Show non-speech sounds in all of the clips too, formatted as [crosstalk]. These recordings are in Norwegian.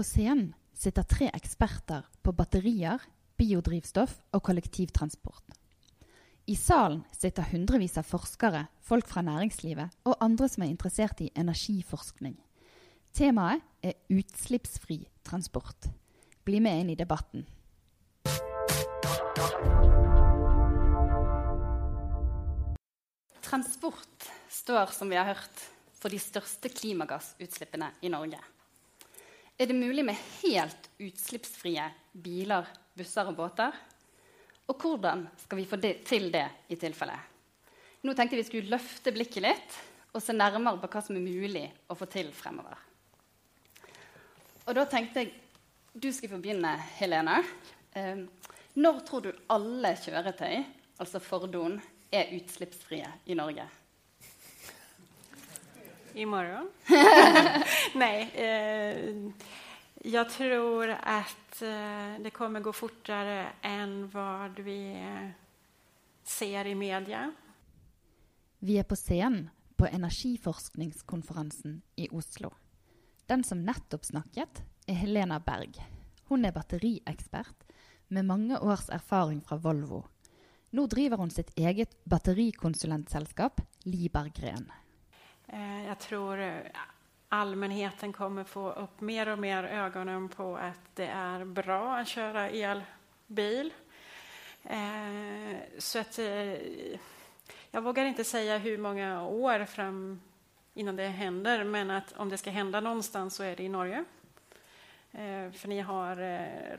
På scenen sitter tre eksperter på batterier, biodrivstoff og kollektivtransport. I salen sitter hundrevis av forskere, folk fra næringslivet og andre som er interessert i energiforskning. Temaet er utslippsfri transport. Bli med inn i debatten. Transport står, som vi har hørt, for de største klimagassutslippene i Norge. Er det mulig med helt utslippsfrie biler, busser og båter? Og hvordan skal vi få det, til det i tilfelle? Nå tenkte vi skulle løfte blikket litt og se nærmere på hva som er mulig å få til fremover. Og da tenkte jeg du skal få begynne, Helene. Eh, når tror du alle kjøretøy, altså fordon, er utslippsfrie i Norge? I morgen? [laughs] Nei. Eh, jeg tror at eh, det kommer gå fortere enn hva vi eh, ser i media. Vi er på scenen på energiforskningskonferansen i Oslo. Den som nettopp snakket, er Helena Berg. Hun er batteriekspert med mange års erfaring fra Volvo. Nå driver hun sitt eget batterikonsulentselskap, Libergren. Eh, jeg tror allmennheten kommer få opp mer og mer øynene på at det er bra å kjøre elbil. Eh, så at Jeg våger vågar si hvor mange år fram innan det hender, men at om det skal hende noe sted, så er det i Norge. For dere har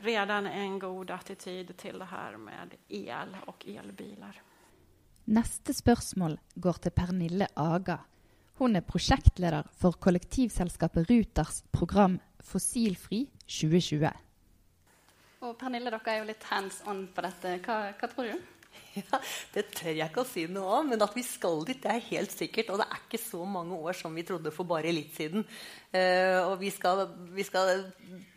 allerede en god attityd til det her med el og elbiler. Neste spørsmål går til Pernille Aga. Hun er prosjektleder for kollektivselskapet Ruters program Fossilfri 2020. Og Pernille, dere er jo litt hands on på dette. Hva, hva tror du? [laughs] Ja, Det tør jeg ikke å si noe om, men at vi skal dit, det er helt sikkert. Og det er ikke så mange år som vi trodde for bare litt siden. Uh, og vi skal, vi skal,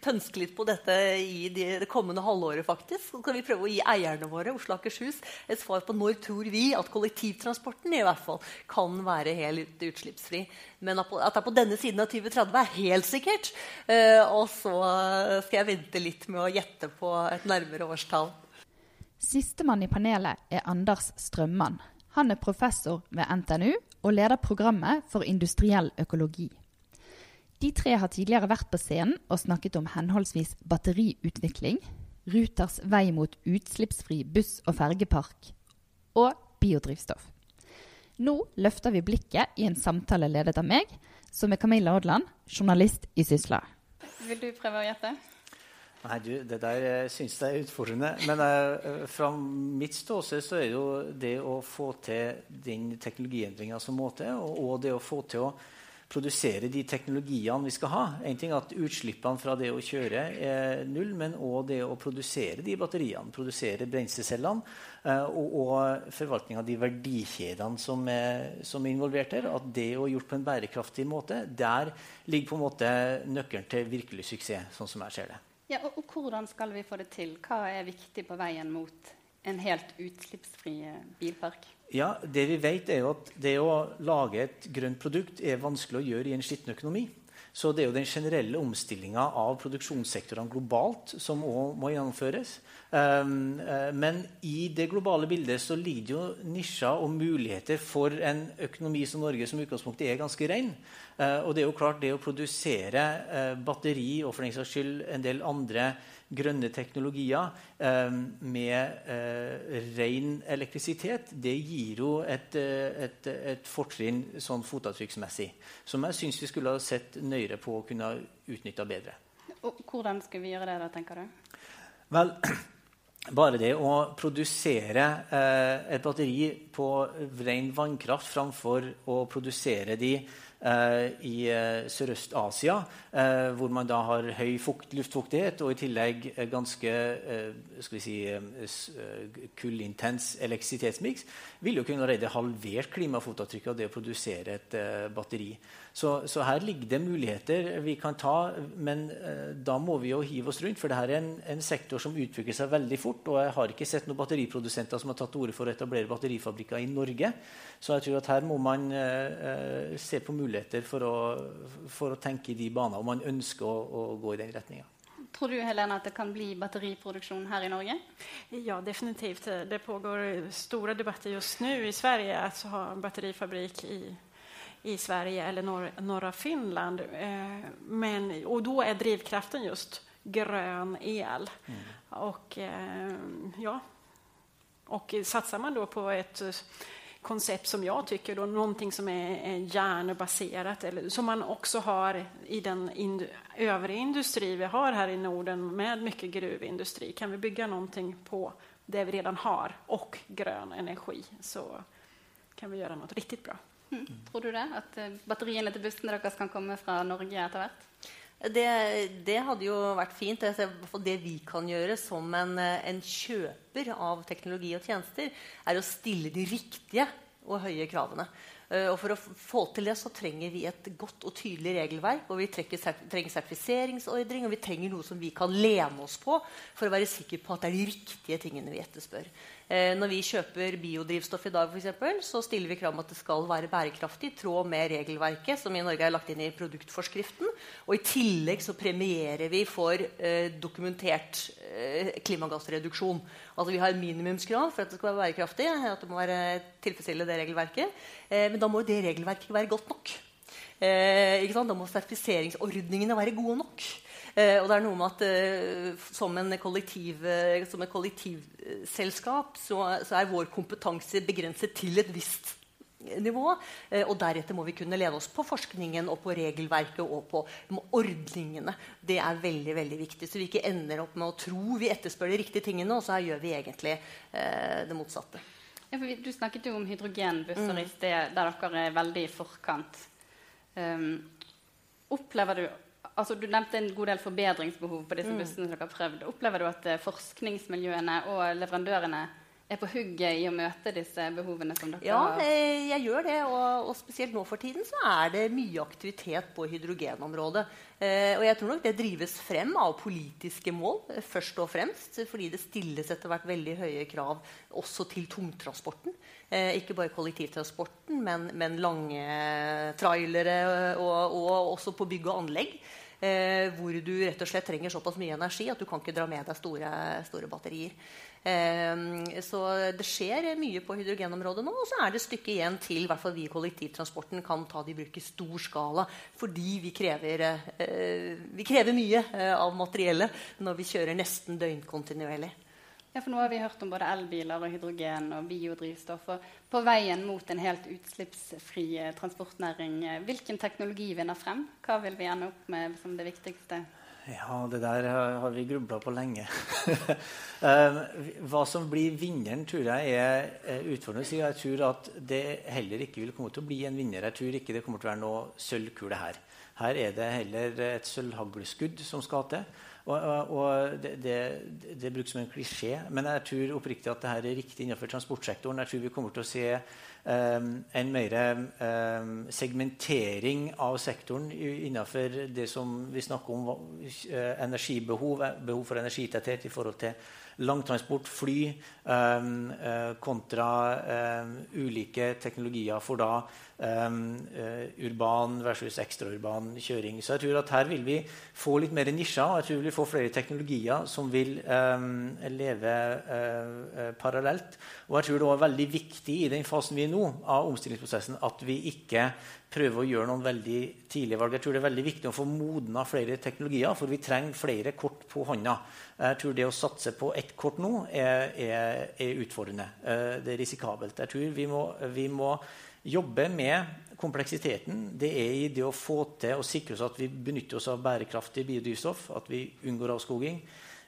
pønske litt på dette i de, det kommende halvåret, faktisk. Så skal vi prøve å gi eierne våre Oslo Akershus, et svar på når tror vi at kollektivtransporten i hvert fall kan være helt utslippsfri. Men at det er på denne siden av 2030, er helt sikkert. Uh, og så skal jeg vente litt med å gjette på et nærmere årstall. Sistemann i panelet er Anders Strømmann. Han er professor ved NTNU og leder programmet for industriell økologi. De tre har tidligere vært på scenen og snakket om henholdsvis batteriutvikling, Ruters vei mot utslippsfri buss- og fergepark og biodrivstoff. Nå løfter vi blikket i en samtale ledet av meg, som er Camilla Odland, journalist i Sysla. Vil du prøve å gjette? Nei, du, Det der syns jeg er utfordrende. Men uh, fra mitt ståsted så er det jo det å få til den teknologiendringa som må til, og, og, det å få til å produsere de teknologiene vi skal ha. En ting at Utslippene fra det å kjøre er null, men òg det å produsere de batteriene, produsere brenselscellene, uh, og, og forvaltning av de verdikjedene som er, som er involvert her. At det å gjort på en bærekraftig måte, der ligger på en måte nøkkelen til virkelig suksess, sånn som jeg ser det. Ja, og, og, hvordan skal vi få det til? Hva er viktig på veien mot en helt utslippsfri eh, bilpark? Ja, Det vi vet, er at det å lage et grønt produkt er vanskelig å gjøre i en skitten økonomi. Så det er jo den generelle omstillinga av produksjonssektorene globalt som òg må gjennomføres. Um, uh, men i det globale bildet så ligger jo nisjer og muligheter for en økonomi som Norge som utgangspunktet er ganske ren. Uh, og det er jo klart det å produsere uh, batteri og for den saks skyld en del andre grønne teknologier med ren elektrisitet, det gir jo et, et, et fortrinn sånn fotavtrykksmessig som jeg syns vi skulle ha sett nøyere på å kunne utnytta bedre. Og hvordan skal vi gjøre det, da, tenker du? Vel, [clears throat] bare det å produsere eh, et batteri på ren vannkraft framfor å produsere de eh, i eh, Sørøst-Asia, eh, hvor man da har høy fukt, luftfuktighet og i tillegg ganske eh, skal vi si, eh, kullintens elektrisitetsmiks, vil jo kunne allerede halvert klimafotavtrykket av det å produsere et batteri. Så, så, her ligger det muligheter vi kan ta, men eh, da må vi jo hive oss rundt. For dette er en, en, sektor som utvikler seg veldig fort. Og jeg har ikke sett noen batteriprodusenter som har tatt til orde for å etablere batterifabrikker i Norge. Så jeg tror at her må man eh, se på muligheter for å, for å tenke i de baner om man ønsker å, å gå i den retninga. Tror du Helena, at det kan bli batteriproduksjon her i Norge? Ja, definitivt. Det pågår store debatter just nå i Sverige att ha en batterifabrik i, i Sverige eller norr, norra Finland. Eh, men, och då är drivkraften just grön el. Mm. Och, eh, ja, och satsar man då på ett koncept som jag tycker, då, någonting som är, är järnbaserat eller som man också har i den ind, övriga industri vi har här i Norden med mycket gruvindustri. Kan vi bygga någonting på det vi redan har och grön energi så kan vi gjøre noe riktig bra. Mm. Tror du det? At eh, batteriene til bussene deres kan komme fra Norge etter hvert? Det, det, hadde jo vært fint. Det vi kan gjøre som en, en, kjøper av teknologi og tjenester, er å stille de riktige og høye kravene. Eh, og For å få til det så trenger vi et godt og tydelig regelverk. og Vi trenger sertifiseringsordring, og vi trenger noe som vi kan lene oss på for å være sikre på at det er de riktige tingene vi etterspør. Eh, når vi kjøper biodrivstoff i dag, for eksempel, så stiller vi krav om at det skal være bærekraftig i tråd med regelverket som i Norge er lagt inn i produktforskriften. Og i tillegg så premierer vi for eh, dokumentert eh, klimagassreduksjon. Altså Vi har minimumskrav for at det skal være bærekraftig. at det må være tilfredsstille det regelverket. Eh, men da må det regelverket være godt nok. Eh, da må sertifiseringsordningene være gode nok. Eh, og det er noe med at eh, som, en kollektiv, som et kollektivselskap så, så, er vår kompetanse begrenset til et visst nivå. Og deretter må vi kunne lene oss på forskningen og på regelverket og på ordningene. Det er veldig veldig viktig, så vi ikke ender opp med å tro vi etterspør de riktige tingene, og så gjør vi egentlig eh, det motsatte. Ja, du snakket jo om hydrogenbusser mm. i sted, der dere er veldig i forkant. Um, opplever du altså, Du nevnte en god del forbedringsbehov på disse mm. bussene. dere har prøvd. Opplever du at eh, forskningsmiljøene og leverandørene er på hugget i å møte disse behovene som dere har? Ja, jeg gjør det. Og, og, spesielt nå for tiden så er det mye aktivitet på hydrogenområdet. Eh, og jeg tror nok det drives frem av politiske mål, eh, først og fremst. Fordi det stilles etter hvert veldig høye krav også til tungtransporten. Eh, ikke bare kollektivtransporten, men, men lange trailere og, og også på bygg og anlegg. Eh, hvor du rett og slett trenger såpass mye energi at du kan ikke dra med deg store, store batterier. Eh, så det skjer mye på hydrogenområdet nå. Og så er det et stykke igjen til hvert vi i kollektivtransporten kan ta det i bruk i stor skala. Fordi vi krever, eh, vi krever mye eh, av materiellet når vi kjører nesten døgnkontinuerlig. Ja, for nå har vi hørt om både elbiler og hydrogen og biodrivstoff. Og på veien mot en helt utslippsfri eh, transportnæring, hvilken teknologi vinner frem? Hva vil vi ende opp med som det viktigste? Ja, det der har vi grubla på lenge. [laughs] Eh, hva som blir vinneren, tror jeg er utfordrende å si. Jeg tror at det heller ikke vil komme til å bli en vinner. Jeg tror ikke det kommer til å være noe sølvkule her. Her er det heller et sølvhagleskudd som skal til. Og, og det, det, det, brukes som en klisjé, men jeg tror oppriktig at dette er riktig innenfor transportsektoren. Jeg tror vi kommer til å se en mer um, segmentering av sektoren innenfor det som vi snakker om uh, energibehov, behov for energitetthet i forhold til langtransport, fly, um, uh, kontra ulike teknologier for da urban versus ekstraurban kjøring. Så jeg tror at her vil vi få litt mer nisjer. og jeg tror vi vil få flere teknologier som vil leve parallelt. Og jeg tror det er veldig viktig i den fasen vi er nå av omstillingsprosessen, at vi ikke prøver å gjøre noen veldig tidlige valg. Jeg tror det er veldig viktig å få modna flere teknologier, for vi trenger flere kort på hånda. Jeg tror det å satse på ett kort nå er, er, er utfordrende. det er risikabelt. Jeg tror vi må, vi må jobbe med kompleksiteten, det er i det å få til å sikre oss at vi benytter oss av bærekraftig biodrivstoff, at vi unngår avskoging.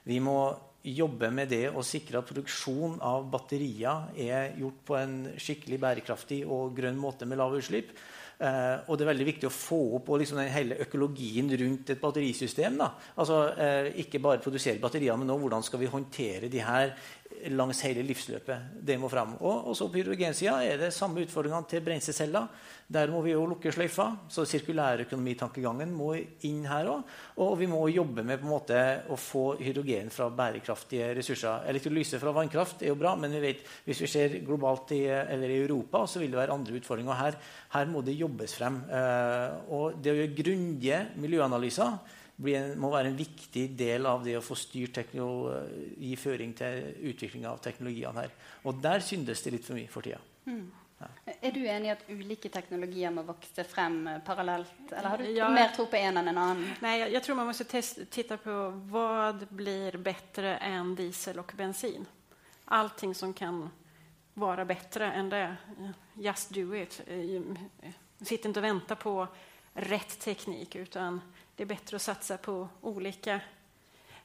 Vi må jobbe med det å sikre at produksjon av batterier er gjort på en skikkelig bærekraftig og grønn måte med lave utslipp. Eh, og det er veldig viktig å få opp liksom, den hele økologien rundt et batterisystem. Altså, eh, ikke bare produsere batterier, men også hvordan skal vi håndtere de her langs hele livsløpet. Det må fram. Og så på hydrogensida er det samme utfordringene til brenselsceller. Der må vi jo lukke sløyfa. Så sirkulærøkonomitankegangen må inn her òg. Og vi må jobbe med på en måte å få hydrogen fra bærekraftige ressurser. Elektrolyse fra vannkraft er jo bra, men vi vet, hvis vi ser globalt i, eller i Europa, så vil det være andre utfordringer. Her, her må det jobbes jobbes frem. Eh, og det å gjøre grundige miljøanalyser en, må være en viktig del av det å få styrt gi føring til utvikling av teknologiene her. Og der syndes det litt for mye for tida. Mm. Ja. Er du enig i at ulike teknologier må vokse frem eh, parallelt? Eller har du ja, mer tro på en enn en annen? Nei, jeg, jeg tror man må titte på hva blir bedre enn diesel og bensin. Allting som kan være bedre enn det. Just do it. Eh, sitt ikke og vente på rett teknikk. utan det är bättre att satsa på olika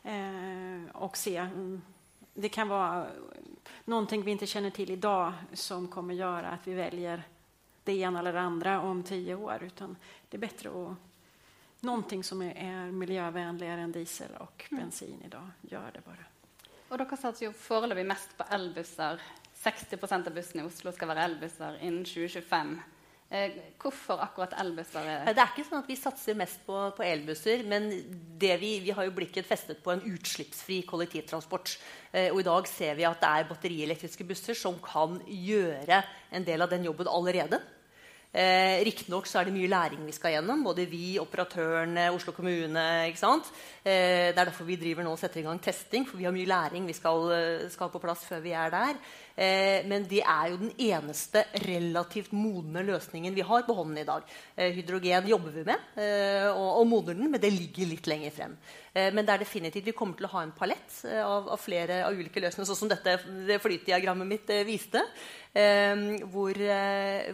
eh, och se. Mm, det kan vara någonting vi inte känner till idag som kommer göra att vi väljer det ena eller det andra om tio år. Utan det är bättre att någonting som är, miljövänligare än diesel og mm. bensin idag. Gjør det bare. Og dere satser jo foreløpig mest på elbusser. 60% av bussene i Oslo skal være elbusser innen 2025. Eh, hvorfor akkurat elbusser? Det er ikke sånn at vi satser mest på, på elbusser. Men vi, vi, har jo blikket festet på en utslippsfri kollektivtransport. Eh, og i dag ser vi at det er batterielektriske busser som kan gjøre en del av den jobben allerede. Eh, Riktignok er det mye læring vi skal gjennom. Både vi, operatørene, Oslo kommune. Eh, det er derfor vi driver nå og setter i gang testing. For vi har mye læring vi skal, eh, skal på plass før vi er der. Eh, men det er jo den eneste relativt modne løsningen vi har på hånden i dag. Eh, hydrogen jobber vi med, eh, og, og modner den, men det ligger litt lenger frem. Eh, men det er definitivt, vi kommer til å ha en palett eh, av, av flere av ulike løsninger, sånn som dette det flytdiagrammet mitt eh, viste. Hvor,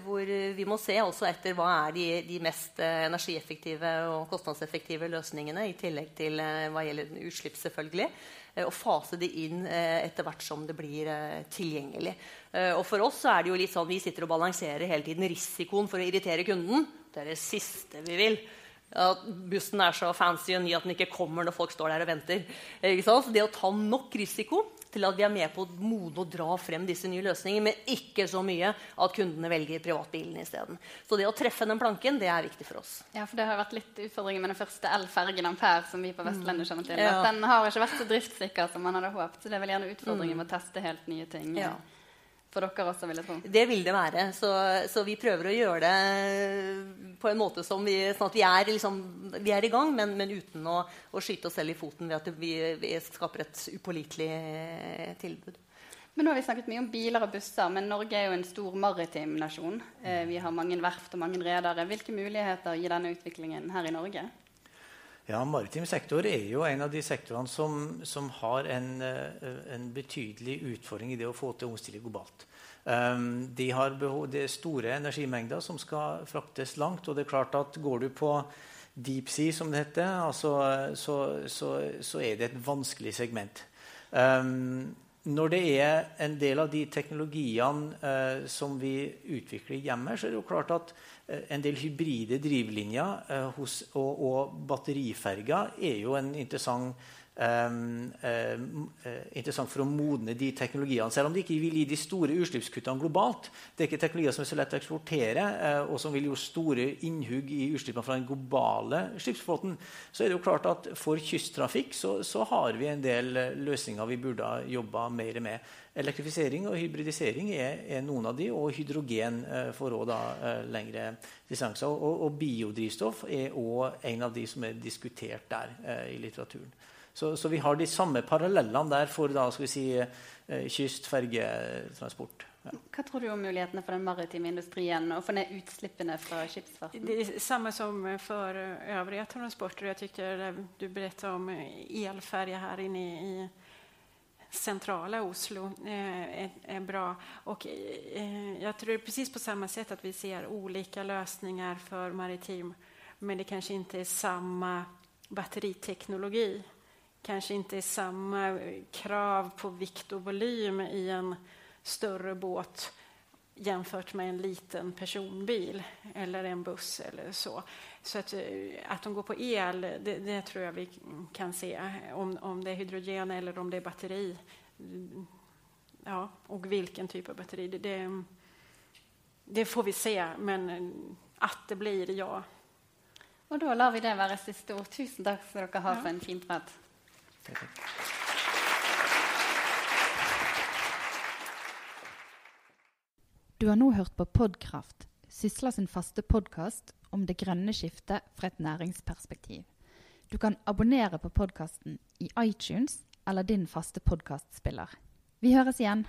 hvor, vi må se også etter hva er de, de mest energieffektive og kostnadseffektive løsningene, i tillegg til hva gjelder utslipp, selvfølgelig. Eh, og fase det inn eh, etter hvert som det blir eh, tilgjengelig. Og for oss er det jo litt sånn vi sitter og balanserer hele tiden risikoen for å irritere kunden. Det er det siste vi vil. At bussen er så fancy og ny at den ikke kommer når folk står der og venter. Det å ta nok risiko til at vi er med på å modne og dra frem disse nye løsningene, men ikke så mye at kundene velger privatbilen isteden. Så det å treffe den planken det er viktig for oss. Ja, for Det har vært litt utfordringer med den første elfergen Ampere som vi på Vestlandet kjenner til. Ja. Den har ikke vært så driftssikker som man hadde håpet. Så det er vel gjerne utfordringer mm. med å teste helt nye ting. Ja for dere også, vil jeg tro. Det vil det være. Så, så, vi prøver å gjøre det på en måte som vi, sånn at vi er, liksom, vi er i gang, men, men uten å, å, skyte oss selv i foten ved at vi, vi skaper et upålitelig eh, tilbud. Men nå har vi snakket mye om biler og busser, men Norge er jo en stor maritim nasjon. Eh, vi har mange verft og mange redere. Hvilke muligheter gir denne utviklingen her i Norge? Ja, Maritim sektor er jo en av de sektorene som, som har en, eh, en, betydelig utfordring i det å få til omstilling globalt. Um, de har behov, det er store energimengder som skal fraktes langt. og det er klart at Går du på deep sea, som det heter, altså, så, så, så, er det et vanskelig segment. Um, når det er en del av de teknologiene eh, som vi utvikler hjemme, så er det jo klart at Eh, en del hybride drivlinjer eh, hos, og, og batteriferger er jo en interessant interessant for å modne de teknologiene. Selv om de ikke vil gi de store utslippskuttene globalt. Det er ikke teknologier som er så lett å eksportere, uh, og som vil gjøre store innhugg i utslippene fra den globale skipsflåten. Så er det jo klart at for kysttrafikk så, så har vi en del løsninger vi burde ha jobba mer med. Elektrifisering og hybridisering er, er, noen av de, og hydrogen eh, for også lengre distanser. Og, og, biodrivstoff er òg en av de som er diskutert der i litteraturen. Så, så, vi har de samme parallellene der for da, skal vi si, eh, kyst-, fergetransport. Ja. Hva tror du om mulighetene for den maritime industrien å få ned utslippene fra skipsfarten? Det er samme som for øvrige transporter. Jeg tykker Du berettet om elferge her inne i sentrale Oslo eh, är, är, bra. Och, eh, jag tror precis på samme sätt at vi ser ulike løsninger for maritim men det kanskje ikke er samme batteriteknologi kanske inte är samma krav på vikt och volym i en större båt jämfört med en liten personbil eller en buss eller så. Så att, eh, att de går på el, det, det, tror jag vi kan se. Om, om det är hydrogen eller om det är batteri. Ja, och vilken typ av batteri. Det, det, det får vi se, men att det blir ja. Og da lar vi det være siste ord. Tusen takk skal dere ha for en fin prat. Du har nå hørt på Podkraft, Sysla sin faste podkast om det grønne skiftet fra et næringsperspektiv. Du kan abonnere på podkasten i iTunes eller din faste podkastspiller. Vi høres igjen.